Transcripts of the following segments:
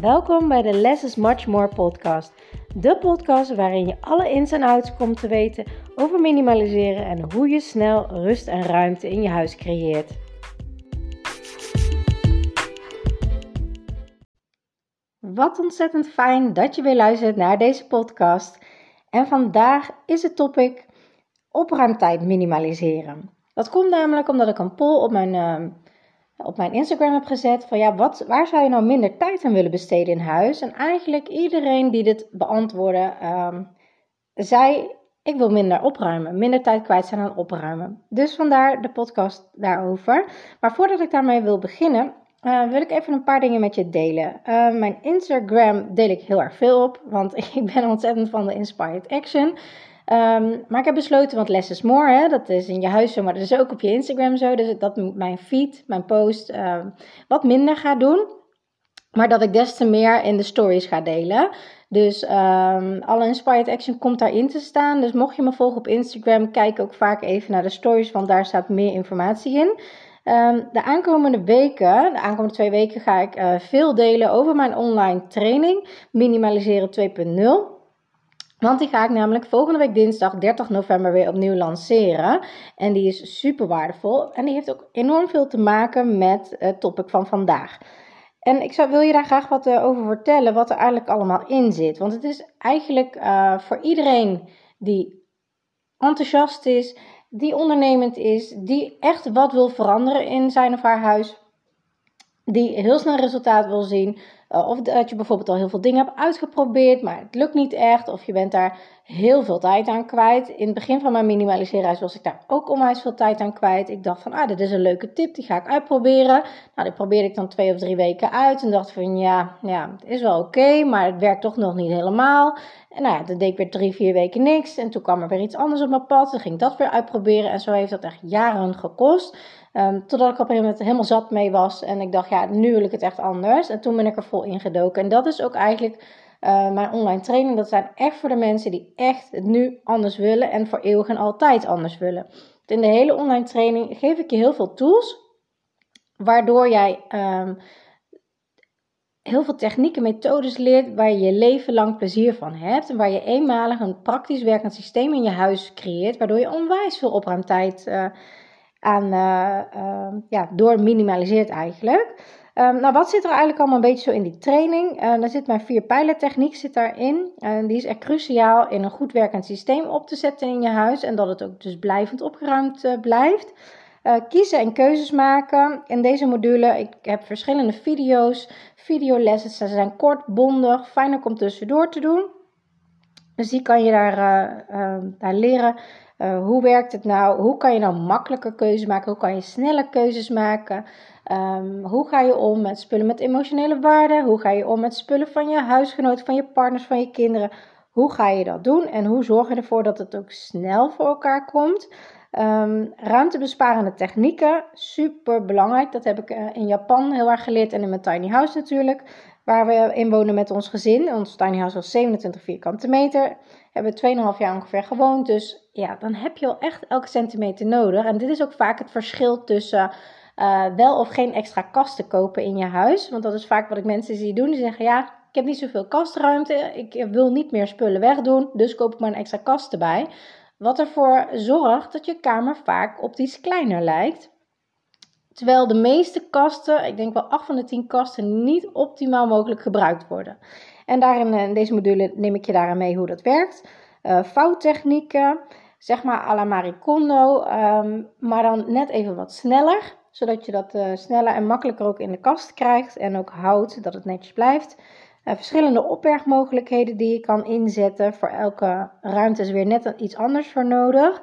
Welkom bij de Less is Much More podcast. De podcast waarin je alle ins en outs komt te weten over minimaliseren en hoe je snel rust en ruimte in je huis creëert. Wat ontzettend fijn dat je weer luistert naar deze podcast. En vandaag is het topic opruimtijd minimaliseren. Dat komt namelijk omdat ik een poll op mijn, uh, op mijn Instagram heb gezet van ja, wat, waar zou je nou minder tijd aan willen besteden in huis? En eigenlijk iedereen die dit beantwoordde, uh, zei ik wil minder opruimen, minder tijd kwijt zijn aan opruimen. Dus vandaar de podcast daarover. Maar voordat ik daarmee wil beginnen, uh, wil ik even een paar dingen met je delen. Uh, mijn Instagram deel ik heel erg veel op, want ik ben ontzettend van de Inspired Action. Um, maar ik heb besloten, want less is more, hè, dat is in je huis zo, maar dat is ook op je Instagram zo. Dus dat mijn feed, mijn post, uh, wat minder ga doen. Maar dat ik des te meer in de stories ga delen. Dus um, alle Inspired Action komt daarin te staan. Dus mocht je me volgen op Instagram, kijk ook vaak even naar de stories, want daar staat meer informatie in. De aankomende weken, de aankomende twee weken, ga ik uh, veel delen over mijn online training Minimaliseren 2.0. Want die ga ik namelijk volgende week dinsdag 30 november weer opnieuw lanceren. En die is super waardevol. En die heeft ook enorm veel te maken met het topic van vandaag. En ik zou, wil je daar graag wat uh, over vertellen, wat er eigenlijk allemaal in zit. Want het is eigenlijk uh, voor iedereen die enthousiast is, die ondernemend is, die echt wat wil veranderen in zijn of haar huis, die heel snel resultaat wil zien, of dat je bijvoorbeeld al heel veel dingen hebt uitgeprobeerd, maar het lukt niet echt. Of je bent daar heel veel tijd aan kwijt. In het begin van mijn minimaliseerreis was ik daar ook onwijs veel tijd aan kwijt. Ik dacht van, ah, dit is een leuke tip, die ga ik uitproberen. Nou, die probeerde ik dan twee of drie weken uit. En dacht van, ja, ja het is wel oké, maar het werkt toch nog niet helemaal. En nou ja, dan deed ik weer drie, vier weken niks. En toen kwam er weer iets anders op mijn pad. Dan ging ik dat weer uitproberen. En zo heeft dat echt jaren gekost. Um, totdat ik op een gegeven moment helemaal zat mee was. En ik dacht, ja, nu wil ik het echt anders. En toen ben ik er vol ingedoken. En dat is ook eigenlijk uh, mijn online training. Dat zijn echt voor de mensen die echt het nu anders willen. En voor eeuwig en altijd anders willen. In de hele online training geef ik je heel veel tools. Waardoor jij um, heel veel technieken, methodes leert waar je je leven lang plezier van hebt. En waar je eenmalig een praktisch werkend systeem in je huis creëert. Waardoor je onwijs veel opruimtijd uh, aan, uh, uh, ja, door minimaliseert eigenlijk. Um, nou, wat zit er eigenlijk allemaal een beetje zo in die training? Uh, daar zit mijn vier pijlertechniek zit daarin. Uh, die is echt cruciaal in een goed werkend systeem op te zetten in je huis. En dat het ook dus blijvend opgeruimd blijft. kiezen en keuzes maken. In deze module, ik heb verschillende video's, videolessen. Ze zijn kort, bondig, fijn om tussendoor te doen. Dus die kan je daar, daar leren. Uh, hoe werkt het nou? Hoe kan je nou makkelijker keuzes maken? Hoe kan je sneller keuzes maken? Um, hoe ga je om met spullen met emotionele waarde? Hoe ga je om met spullen van je huisgenoot, van je partners, van je kinderen? Hoe ga je dat doen? En hoe zorg je ervoor dat het ook snel voor elkaar komt? Um, ruimtebesparende technieken, super belangrijk. Dat heb ik uh, in Japan heel erg geleerd en in mijn tiny house natuurlijk. Waar we in wonen met ons gezin. Ons tiny house was 27 vierkante meter. Hebben we 2,5 jaar ongeveer gewoond. Dus ja, dan heb je al echt elke centimeter nodig. En dit is ook vaak het verschil tussen uh, wel of geen extra kasten kopen in je huis. Want dat is vaak wat ik mensen zie doen. Die zeggen, ja, ik heb niet zoveel kastruimte. Ik wil niet meer spullen wegdoen. Dus koop ik maar een extra kast erbij. Wat ervoor zorgt dat je kamer vaak optisch kleiner lijkt. Terwijl de meeste kasten, ik denk wel 8 van de 10 kasten, niet optimaal mogelijk gebruikt worden. En daarin, in deze module neem ik je daarin mee hoe dat werkt. Uh, zeg maar à la Marie um, maar dan net even wat sneller zodat je dat uh, sneller en makkelijker ook in de kast krijgt en ook houdt, dat het netjes blijft. Uh, verschillende opbergmogelijkheden die je kan inzetten. Voor elke ruimte is weer net iets anders voor nodig.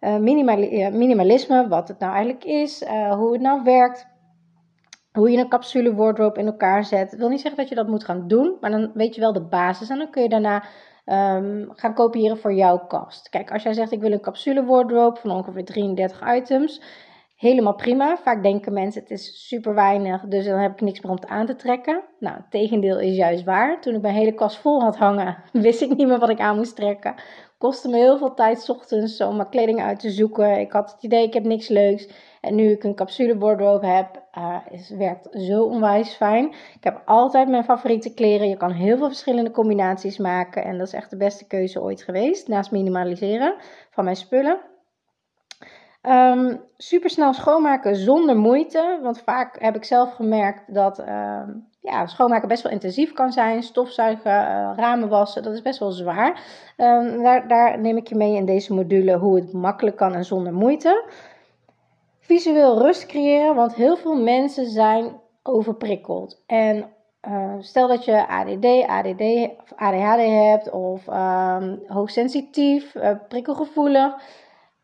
Minimali minimalisme, wat het nou eigenlijk is, hoe het nou werkt. Hoe je een capsule wardrobe in elkaar zet. Dat wil niet zeggen dat je dat moet gaan doen, maar dan weet je wel de basis. En dan kun je daarna um, gaan kopiëren voor jouw kast. Kijk, als jij zegt ik wil een capsule wardrobe van ongeveer 33 items helemaal prima. Vaak denken mensen het is super weinig, dus dan heb ik niks meer om te aan te trekken. Nou, het tegendeel is juist waar. Toen ik mijn hele kast vol had hangen, wist ik niet meer wat ik aan moest trekken. Kostte me heel veel tijd ochtends om mijn kleding uit te zoeken. Ik had het idee, ik heb niks leuks. En nu ik een capsule wardrobe heb, uh, is, werkt zo onwijs fijn. Ik heb altijd mijn favoriete kleren. Je kan heel veel verschillende combinaties maken. En dat is echt de beste keuze ooit geweest. Naast minimaliseren van mijn spullen. Um, super snel schoonmaken zonder moeite. Want vaak heb ik zelf gemerkt dat uh, ja, schoonmaken best wel intensief kan zijn. Stofzuigen, uh, ramen wassen, dat is best wel zwaar. Daar, daar neem ik je mee in deze module hoe het makkelijk kan en zonder moeite. Visueel rust creëren, want heel veel mensen zijn overprikkeld. En uh, stel dat je ADD, ADD of ADHD hebt of um, hoogsensitief, uh, prikkelgevoelig,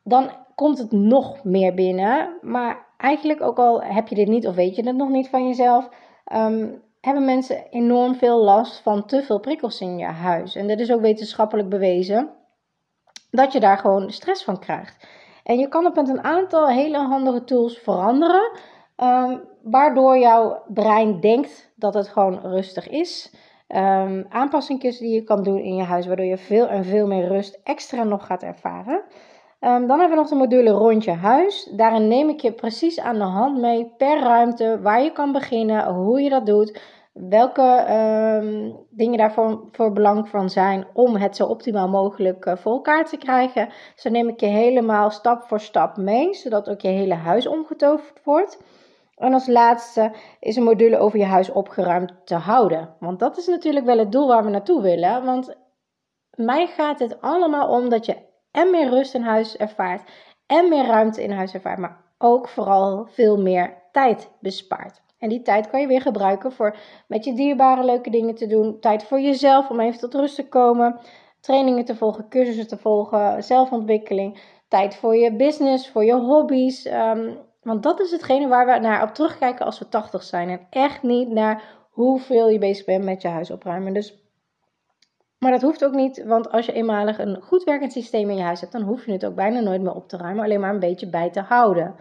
dan komt het nog meer binnen. Maar eigenlijk, ook al heb je dit niet of weet je het nog niet van jezelf, um, hebben mensen enorm veel last van te veel prikkels in je huis. En dit is ook wetenschappelijk bewezen dat je daar gewoon stress van krijgt. En je kan het met een aantal hele handige tools veranderen, um, waardoor jouw brein denkt dat het gewoon rustig is. Um, aanpassingen die je kan doen in je huis, waardoor je veel en veel meer rust extra nog gaat ervaren. Um, dan hebben we nog de module rondje huis. Daarin neem ik je precies aan de hand mee per ruimte waar je kan beginnen, hoe je dat doet, welke um, dingen daarvoor voor belang van zijn om het zo optimaal mogelijk uh, voor elkaar te krijgen. Dan neem ik je helemaal stap voor stap mee, zodat ook je hele huis omgetoverd wordt. En als laatste is een module over je huis opgeruimd te houden. Want dat is natuurlijk wel het doel waar we naartoe willen. Want mij gaat het allemaal om dat je en meer rust in huis ervaart en meer ruimte in huis ervaart, maar ook vooral veel meer tijd bespaart. En die tijd kan je weer gebruiken voor met je dierbare leuke dingen te doen. Tijd voor jezelf om even tot rust te komen. Trainingen te volgen, cursussen te volgen, zelfontwikkeling. Tijd voor je business, voor je hobby's. Um, want dat is hetgene waar we naar op terugkijken als we 80 zijn. En echt niet naar hoeveel je bezig bent met je huis opruimen. Dus maar dat hoeft ook niet, want als je eenmalig een goed werkend systeem in je huis hebt, dan hoef je het ook bijna nooit meer op te ruimen, alleen maar een beetje bij te houden.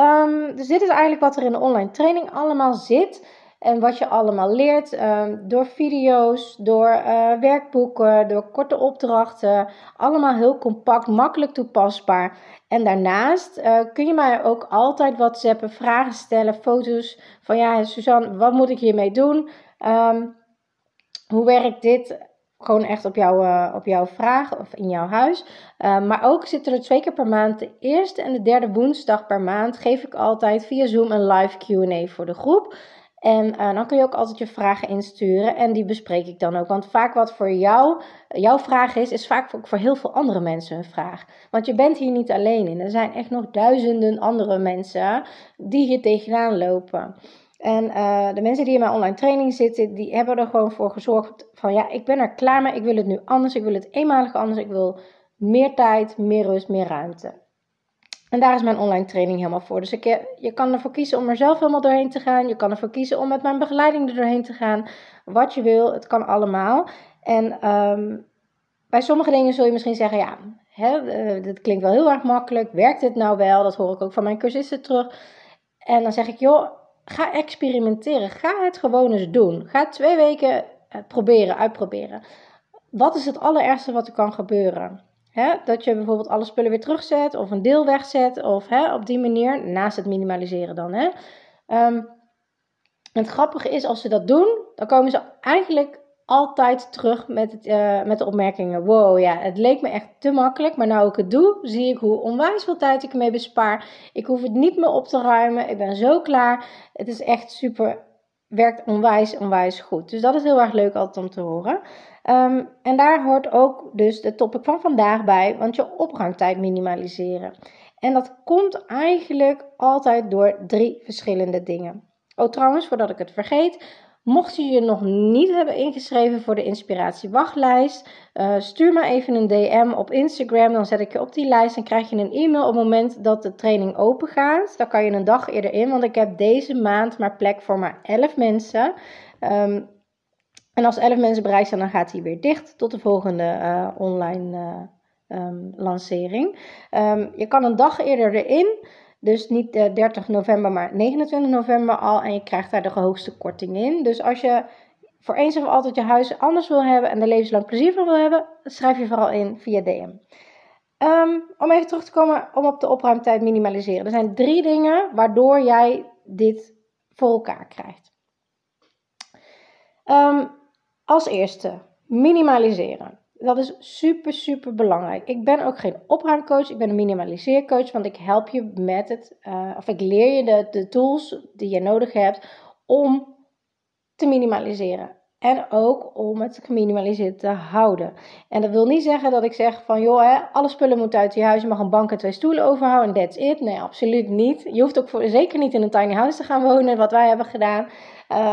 Um, dus dit is eigenlijk wat er in de online training allemaal zit. En wat je allemaal leert um, door video's, door uh, werkboeken, door korte opdrachten. Allemaal heel compact, makkelijk toepasbaar. En daarnaast uh, kun je mij ook altijd WhatsAppen, vragen stellen, foto's van ja, Suzanne, wat moet ik hiermee doen? Um, hoe werkt dit? Gewoon echt op, jou, uh, op jouw vraag of in jouw huis. Uh, maar ook zitten er twee keer per maand, de eerste en de derde woensdag per maand, geef ik altijd via Zoom een live QA voor de groep. En uh, dan kun je ook altijd je vragen insturen en die bespreek ik dan ook. Want vaak wat voor jou jouw vraag is, is vaak ook voor heel veel andere mensen een vraag. Want je bent hier niet alleen in. Er zijn echt nog duizenden andere mensen die hier tegenaan lopen. En uh, de mensen die in mijn online training zitten, die hebben er gewoon voor gezorgd van ja, ik ben er klaar mee, ik wil het nu anders, ik wil het eenmalig anders, ik wil meer tijd, meer rust, meer ruimte. En daar is mijn online training helemaal voor. Dus eh, je kan ervoor kiezen om er zelf helemaal doorheen te gaan. Je kan ervoor kiezen om met mijn begeleiding er doorheen te gaan. Wat je wil, het kan allemaal. En um, bij sommige dingen zul je misschien zeggen, ja, hè, uh, dit klinkt wel heel erg makkelijk. Werkt dit nou wel? Dat hoor ik ook van mijn cursisten terug. En dan zeg ik, joh, ga experimenteren. Ga het gewoon eens doen. Ga twee weken eh, proberen, uitproberen. Wat is het allerergste wat er kan gebeuren? dat je bijvoorbeeld alle spullen weer terugzet of een deel wegzet of op die manier, naast het minimaliseren dan. Um, het grappige is, als ze dat doen, dan komen ze eigenlijk altijd terug met, het, uh, met de opmerkingen: Wow, ja, het leek me echt te makkelijk, maar nou ik het doe, zie ik hoe onwijs veel tijd ik ermee bespaar. Ik hoef het niet meer op te ruimen, ik ben zo klaar. Het is echt super, werkt onwijs, onwijs goed. Dus dat is heel erg leuk altijd om te horen. Um, en daar hoort ook dus de topic van vandaag bij, want je opruimtijd minimaliseren. En dat komt eigenlijk altijd door drie verschillende dingen. Oh, trouwens, voordat ik het vergeet. Mocht je je nog niet hebben ingeschreven voor de inspiratiewachtlijst, uh, stuur maar even een DM op Instagram. Dan zet ik je op die lijst en krijg je een e-mail op het moment dat de training open gaat. Dan kan je een dag eerder in, want ik heb deze maand maar plek voor maar 11 mensen. Um, en als 11 mensen bereikt zijn, dan gaat hij weer dicht tot de volgende uh, online uh, um, lancering. Um, je kan een dag eerder erin. Dus niet 30 november, maar 29 november al. En je krijgt daar de hoogste korting in. Dus als je voor eens of altijd je huis anders wil hebben en er levenslang plezier van wil hebben, schrijf je vooral in via DM. Ehm, om even terug te komen om op de opruimtijd minimaliseren. Er zijn drie dingen waardoor jij dit voor elkaar krijgt. Ehm, als eerste, minimaliseren. Dat is super, super belangrijk. Ik ben ook geen opruimcoach, ik ben een minimaliseercoach, want ik help je met het, uh, of ik leer je de, de tools die je nodig hebt om te minimaliseren. En ook om het geminimaliseerd te houden. En dat wil niet zeggen dat ik zeg van joh, hè, alle spullen moeten uit je huis. Je mag een bank en twee stoelen overhouden en that's it. Nee, absoluut niet. Je hoeft ook voor, zeker niet in een tiny house te gaan wonen, wat wij hebben gedaan.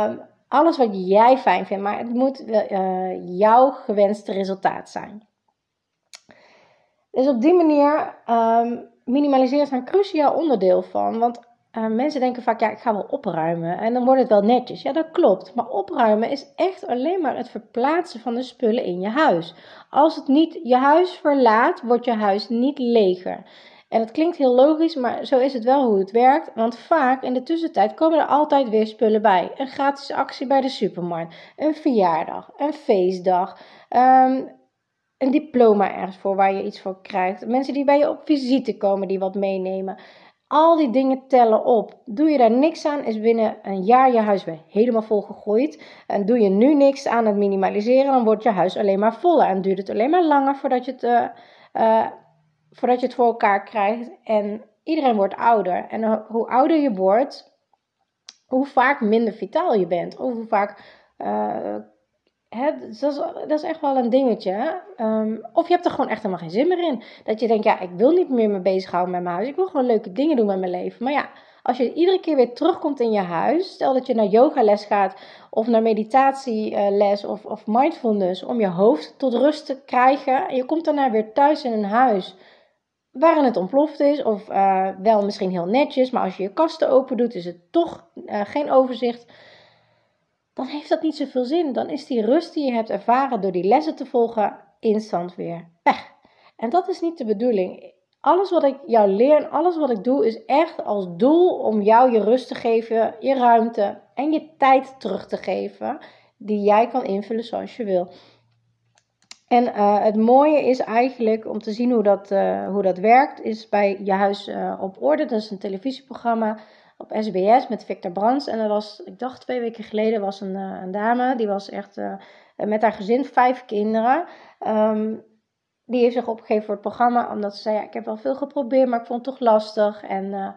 Um, alles wat jij fijn vindt, maar het moet uh, jouw gewenste resultaat zijn. Dus op die manier um, minimaliseren is een cruciaal onderdeel van. Want uh, mensen denken vaak, ja, ik ga wel opruimen en dan wordt het wel netjes. Ja, dat klopt. Maar opruimen is echt alleen maar het verplaatsen van de spullen in je huis. Als het niet je huis verlaat, wordt je huis niet leger. En dat klinkt heel logisch, maar zo is het wel hoe het werkt. Want vaak in de tussentijd komen er altijd weer spullen bij. Een gratis actie bij de supermarkt, een verjaardag, een feestdag, um, een diploma ergens voor waar je iets voor krijgt. Mensen die bij je op visite komen die wat meenemen. Al die dingen tellen op. Doe je daar niks aan, is binnen een jaar je huis weer helemaal volgegooid. En doe je nu niks aan het minimaliseren, dan wordt je huis alleen maar voller. En duurt het alleen maar langer voordat je het, uh, uh, voordat je het voor elkaar krijgt. En iedereen wordt ouder. En hoe ouder je wordt, hoe vaak minder vitaal je bent. Of hoe vaak uh, Hè, dat, is, dat is echt wel een dingetje. Um, of je hebt er gewoon echt helemaal geen zin meer in. Dat je denkt, ja, ik wil niet meer me bezighouden met mijn huis. Ik wil gewoon leuke dingen doen met mijn leven. Maar ja, als je iedere keer weer terugkomt in je huis. Stel dat je naar yogales gaat of naar meditatieles of, of mindfulness. Om je hoofd tot rust te krijgen. En je komt daarna weer thuis in een huis waarin het ontploft is. Of uh, wel misschien heel netjes. Maar als je je kasten open doet, is het toch uh, geen overzicht dan heeft dat niet zoveel zin. Dan is die rust die je hebt ervaren door die lessen te volgen instant weer weg. En dat is niet de bedoeling. Alles wat ik jou leer en alles wat ik doe is echt als doel om jou je rust te geven, je ruimte en je tijd terug te geven die jij kan invullen zoals je wil. En uh, het mooie is eigenlijk om te zien hoe dat, uh, hoe dat werkt, is bij Je Huis uh, op Orde. Dat is een televisieprogramma op SBS met Victor Brands. En er was, ik dacht twee weken geleden, was een, eh, een dame, die was echt met haar gezin, vijf kinderen. Um, die heeft zich opgegeven voor het programma, omdat ze zei, ja, ik heb wel veel geprobeerd, maar ik vond het toch lastig. En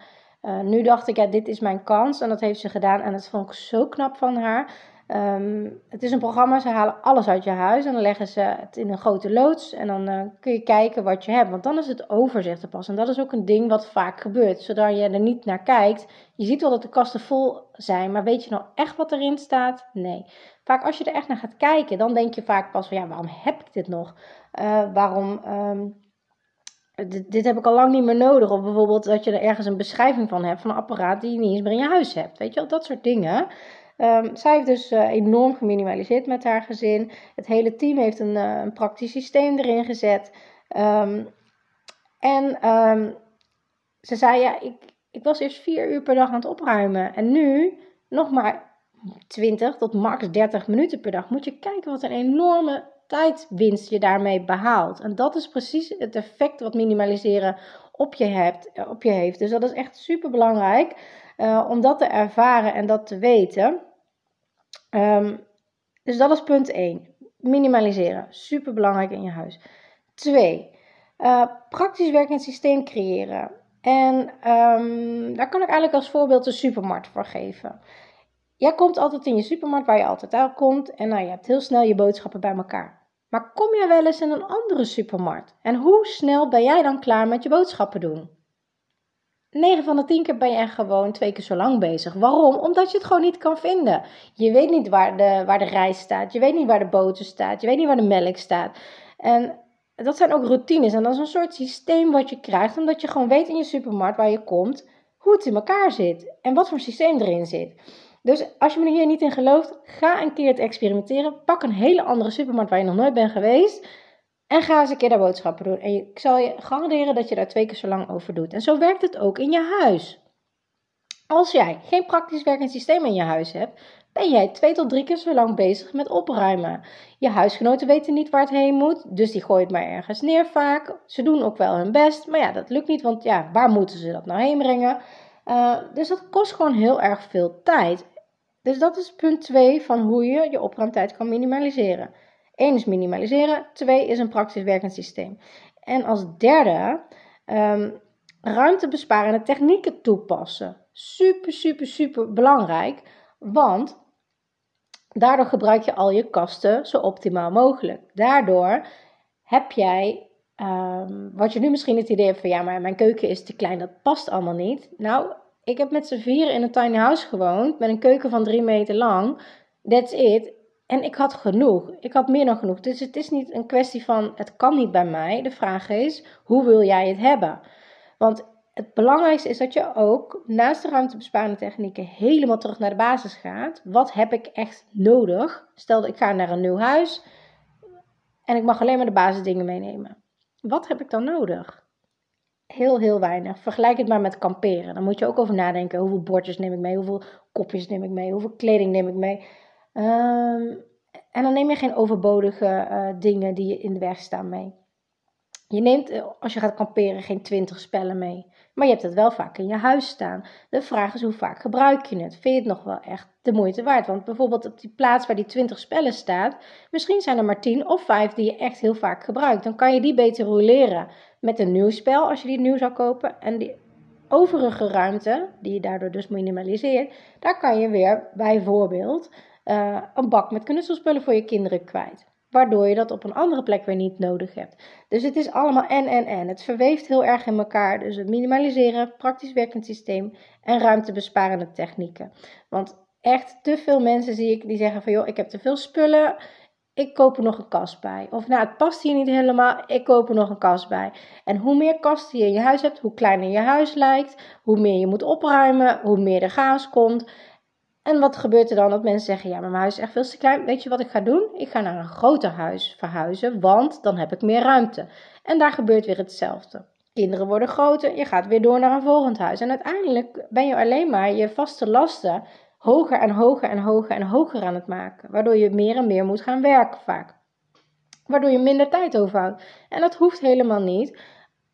nu dacht ik, ja, dit is mijn kans. En dat heeft ze gedaan en dat vond ik zo knap van haar. Um, het is een programma, ze halen alles uit je huis en dan leggen ze het in een grote loods en dan uh, kun je kijken wat je hebt. Want dan is het overzicht er pas. En dat is ook een ding wat vaak gebeurt. Zodra je er niet naar kijkt, je ziet wel dat de kasten vol zijn, maar weet je nou echt wat erin staat? Nee. Vaak als je er echt naar gaat kijken, dan denk je vaak pas van ja, waarom heb ik dit nog? Uh, waarom... Um, dit, dit, heb ik al lang niet meer nodig. Of bijvoorbeeld dat je er ergens een beschrijving van hebt van een apparaat die je niet eens meer in je huis hebt. Weet je wel, dat soort dingen. Um, zij heeft dus uh, enorm geminimaliseerd met haar gezin. Het hele team heeft een, uh, een praktisch systeem erin gezet. Um, en um, ze zei, ja, ik, ik was eerst vier uur per dag aan het opruimen. En nu nog maar 20 tot max 30 minuten per dag. Moet je kijken wat een enorme tijdwinst je daarmee behaalt. En dat is precies het effect wat minimaliseren op je, hebt, op je heeft. Dus dat is echt super belangrijk uh, om dat te ervaren en dat te weten. Um, dus dat is punt 1. Minimaliseren. Super belangrijk in je huis. 2. Uh, eh, praktisch werkend systeem creëren. En um, daar kan ik eigenlijk als voorbeeld de supermarkt voor geven. Jij komt altijd in je supermarkt waar je altijd uit komt en nou, je hebt heel snel je boodschappen bij elkaar. Maar kom jij wel eens in een andere supermarkt? En hoe snel ben jij dan klaar met je boodschappen doen? 9 van de 10 keer ben je er gewoon twee keer zo lang bezig. Waarom? Omdat je het gewoon niet kan vinden. Je weet niet waar de, waar de rijst staat. Je weet niet waar de boter staat. Je weet niet waar de melk staat. En dat zijn ook routines. En dat is een soort systeem wat je krijgt. Omdat je gewoon weet in je supermarkt waar je komt. Hoe het in elkaar zit. En wat voor systeem erin zit. Dus als je me hier niet in gelooft. Ga een keer het experimenteren. Pak een hele andere supermarkt waar je nog nooit bent geweest. En ga eens een keer daar boodschappen doen. En ik zal je garanderen dat je daar twee keer zo lang over doet. En zo werkt het ook in je huis. Als jij geen praktisch werkend systeem in je huis hebt, ben jij twee tot drie keer zo lang bezig met opruimen. Je huisgenoten weten niet waar het heen moet, dus die gooien het maar ergens neer vaak. Ze doen ook wel hun best, maar ja, dat lukt niet, want ja, waar moeten ze dat nou heen brengen? Uh, dus dat kost gewoon heel erg veel tijd. Dus dat is punt 2 van hoe je je opruimtijd kan minimaliseren. Eén is minimaliseren, twee is een praktisch werkend systeem. En als derde, um, ruimtebesparende technieken toepassen. Super, super, super belangrijk, want daardoor gebruik je al je kasten zo optimaal mogelijk. Daardoor heb jij, um, wat je nu misschien het idee hebt van ja, maar mijn keuken is te klein, dat past allemaal niet. Nou, ik heb met z'n vieren in een tiny house gewoond, met een keuken van drie meter lang. That's it. En ik had genoeg. Ik had meer dan genoeg. Dus het is niet een kwestie van het kan niet bij mij. De vraag is, hoe wil jij het hebben? Want het belangrijkste is dat je ook naast de ruimtebesparende technieken helemaal terug naar de basis gaat. Wat heb ik echt nodig? Stel dat ik ga naar een nieuw huis en ik mag alleen maar de basisdingen meenemen. Wat heb ik dan nodig? Heel, heel weinig. Vergelijk het maar met kamperen. Dan moet je ook over nadenken. Hoeveel bordjes neem ik mee? Hoeveel kopjes neem ik mee? Hoeveel kleding neem ik mee? Ehm, en dan neem je geen overbodige uh, dingen die je in de weg staan mee. Je neemt, eh, als je gaat kamperen, geen 20 spellen mee. Maar je hebt het wel vaak in je huis staan. De vraag is hoe vaak gebruik je het? Vind je het nog wel echt de moeite waard? Want bijvoorbeeld op die plaats waar die 20 spellen staat, misschien zijn er maar 10 of 5 die je echt heel vaak gebruikt. Dan kan je die beter roleren met een nieuw spel als je die nieuw zou kopen. En die overige ruimte, die je daardoor dus minimaliseert, daar kan je weer bijvoorbeeld uh, een bak met knutselspullen voor je kinderen kwijt. Waardoor je dat op een andere plek weer niet nodig hebt. Dus het is allemaal en en en. Het verweeft heel erg in elkaar. Dus het minimaliseren, praktisch werkend systeem en ruimtebesparende technieken. Want echt te veel mensen zie ik die zeggen van joh, ik heb te veel spullen. Ik koop er nog een kast bij. Of nou, het past hier niet helemaal. Ik koop er nog een kast bij. En hoe meer kasten je in je huis hebt, hoe kleiner je huis lijkt. Hoe meer je moet opruimen, hoe meer er chaos komt. En wat gebeurt er dan? Dat mensen zeggen: Ja, maar mijn huis is echt veel te klein. Weet je wat ik ga doen? Ik ga naar een groter huis verhuizen, want dan heb ik meer ruimte. En daar gebeurt weer hetzelfde. Kinderen worden groter, je gaat weer door naar een volgend huis. En uiteindelijk ben je alleen maar je vaste lasten hoger en hoger en hoger en hoger aan het maken. Waardoor je meer en meer moet gaan werken vaak. Waardoor je minder tijd overhoudt. En dat hoeft helemaal niet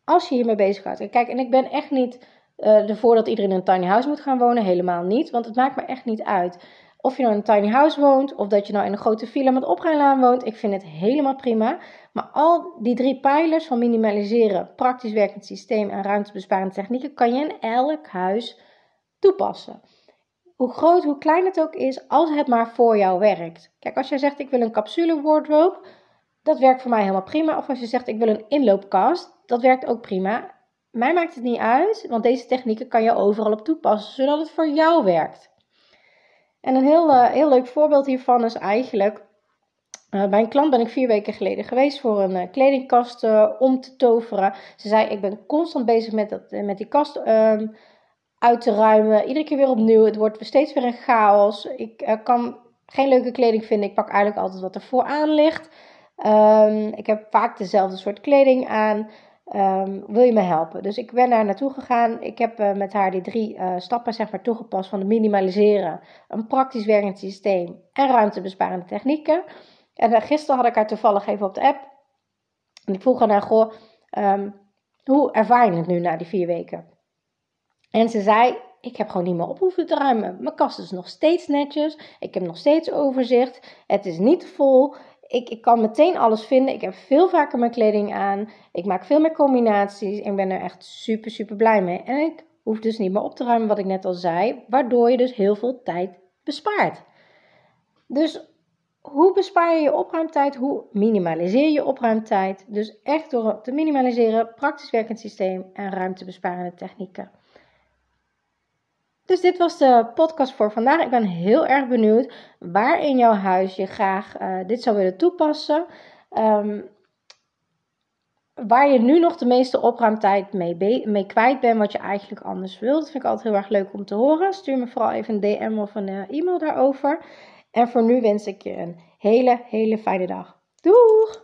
als je hiermee bezig gaat. kijk, en ik ben echt niet uh, ervoor dat iedereen in een tiny house moet gaan wonen. Helemaal niet, want het maakt me echt niet uit. Of je nou in een tiny house woont, of dat je nou in een grote villa met oprijlaan woont. Ik vind het helemaal prima. Maar al die drie pijlers van minimaliseren, praktisch werkend systeem en ruimtebesparende technieken kan je in elk huis toepassen. Hoe groot, hoe klein het ook is, als het maar voor jou werkt. Kijk, als jij zegt ik wil een capsule wardrobe, dat werkt voor mij helemaal prima. Of als je zegt ik wil een inloopkast, dat werkt ook prima mij maakt het niet uit, want deze technieken kan je overal op toepassen, zodat het voor jou werkt. En een heel, uh, heel leuk voorbeeld hiervan is eigenlijk, uh, bij een klant ben ik vier weken geleden geweest voor een uh, kledingkast om te toveren. Ze zei, ik ben constant bezig met, dat, met die kast um, uit te ruimen, iedere keer weer opnieuw. Het wordt steeds weer een chaos. Ik kan geen leuke kleding vinden, ik pak eigenlijk altijd wat er vooraan ligt. Um, ik heb vaak dezelfde soort kleding aan. Um, wil je me helpen? Dus ik ben daar naartoe gegaan. Ik heb uh, met haar die drie uh, stappen zeg maar, toegepast van het minimaliseren, een praktisch werkend systeem en ruimtebesparende technieken. En uh, gisteren had ik haar toevallig even op de app. En ik vroeg haar, goh, um, hoe ervaar je het nu na die vier weken? En ze zei, ik heb gewoon niet meer op hoeven te ruimen. Mijn kast is nog steeds netjes. Ik heb nog steeds overzicht. Het is niet vol ik, ik kan meteen alles vinden. Ik heb veel vaker mijn kleding aan. Ik maak veel meer combinaties. Ik ben er echt super, super blij mee. En ik hoef dus niet meer op te ruimen, wat ik net al zei. Waardoor je dus heel veel tijd bespaart. Dus hoe bespaar je je opruimtijd? Hoe minimaliseer je opruimtijd? Dus echt door te minimaliseren, praktisch werkend systeem en ruimtebesparende technieken. Dus dit was de podcast voor vandaag. Ik ben heel erg benieuwd waar in jouw huis je graag uh, dit zou willen toepassen. Um, waar je nu nog de meeste opruimtijd mee, mee kwijt bent, wat je eigenlijk anders wilt. Dat vind ik altijd heel erg leuk om te horen. Stuur me vooral even een DM of een uh, e-mail daarover. En voor nu wens ik je een hele, hele fijne dag. Doeg!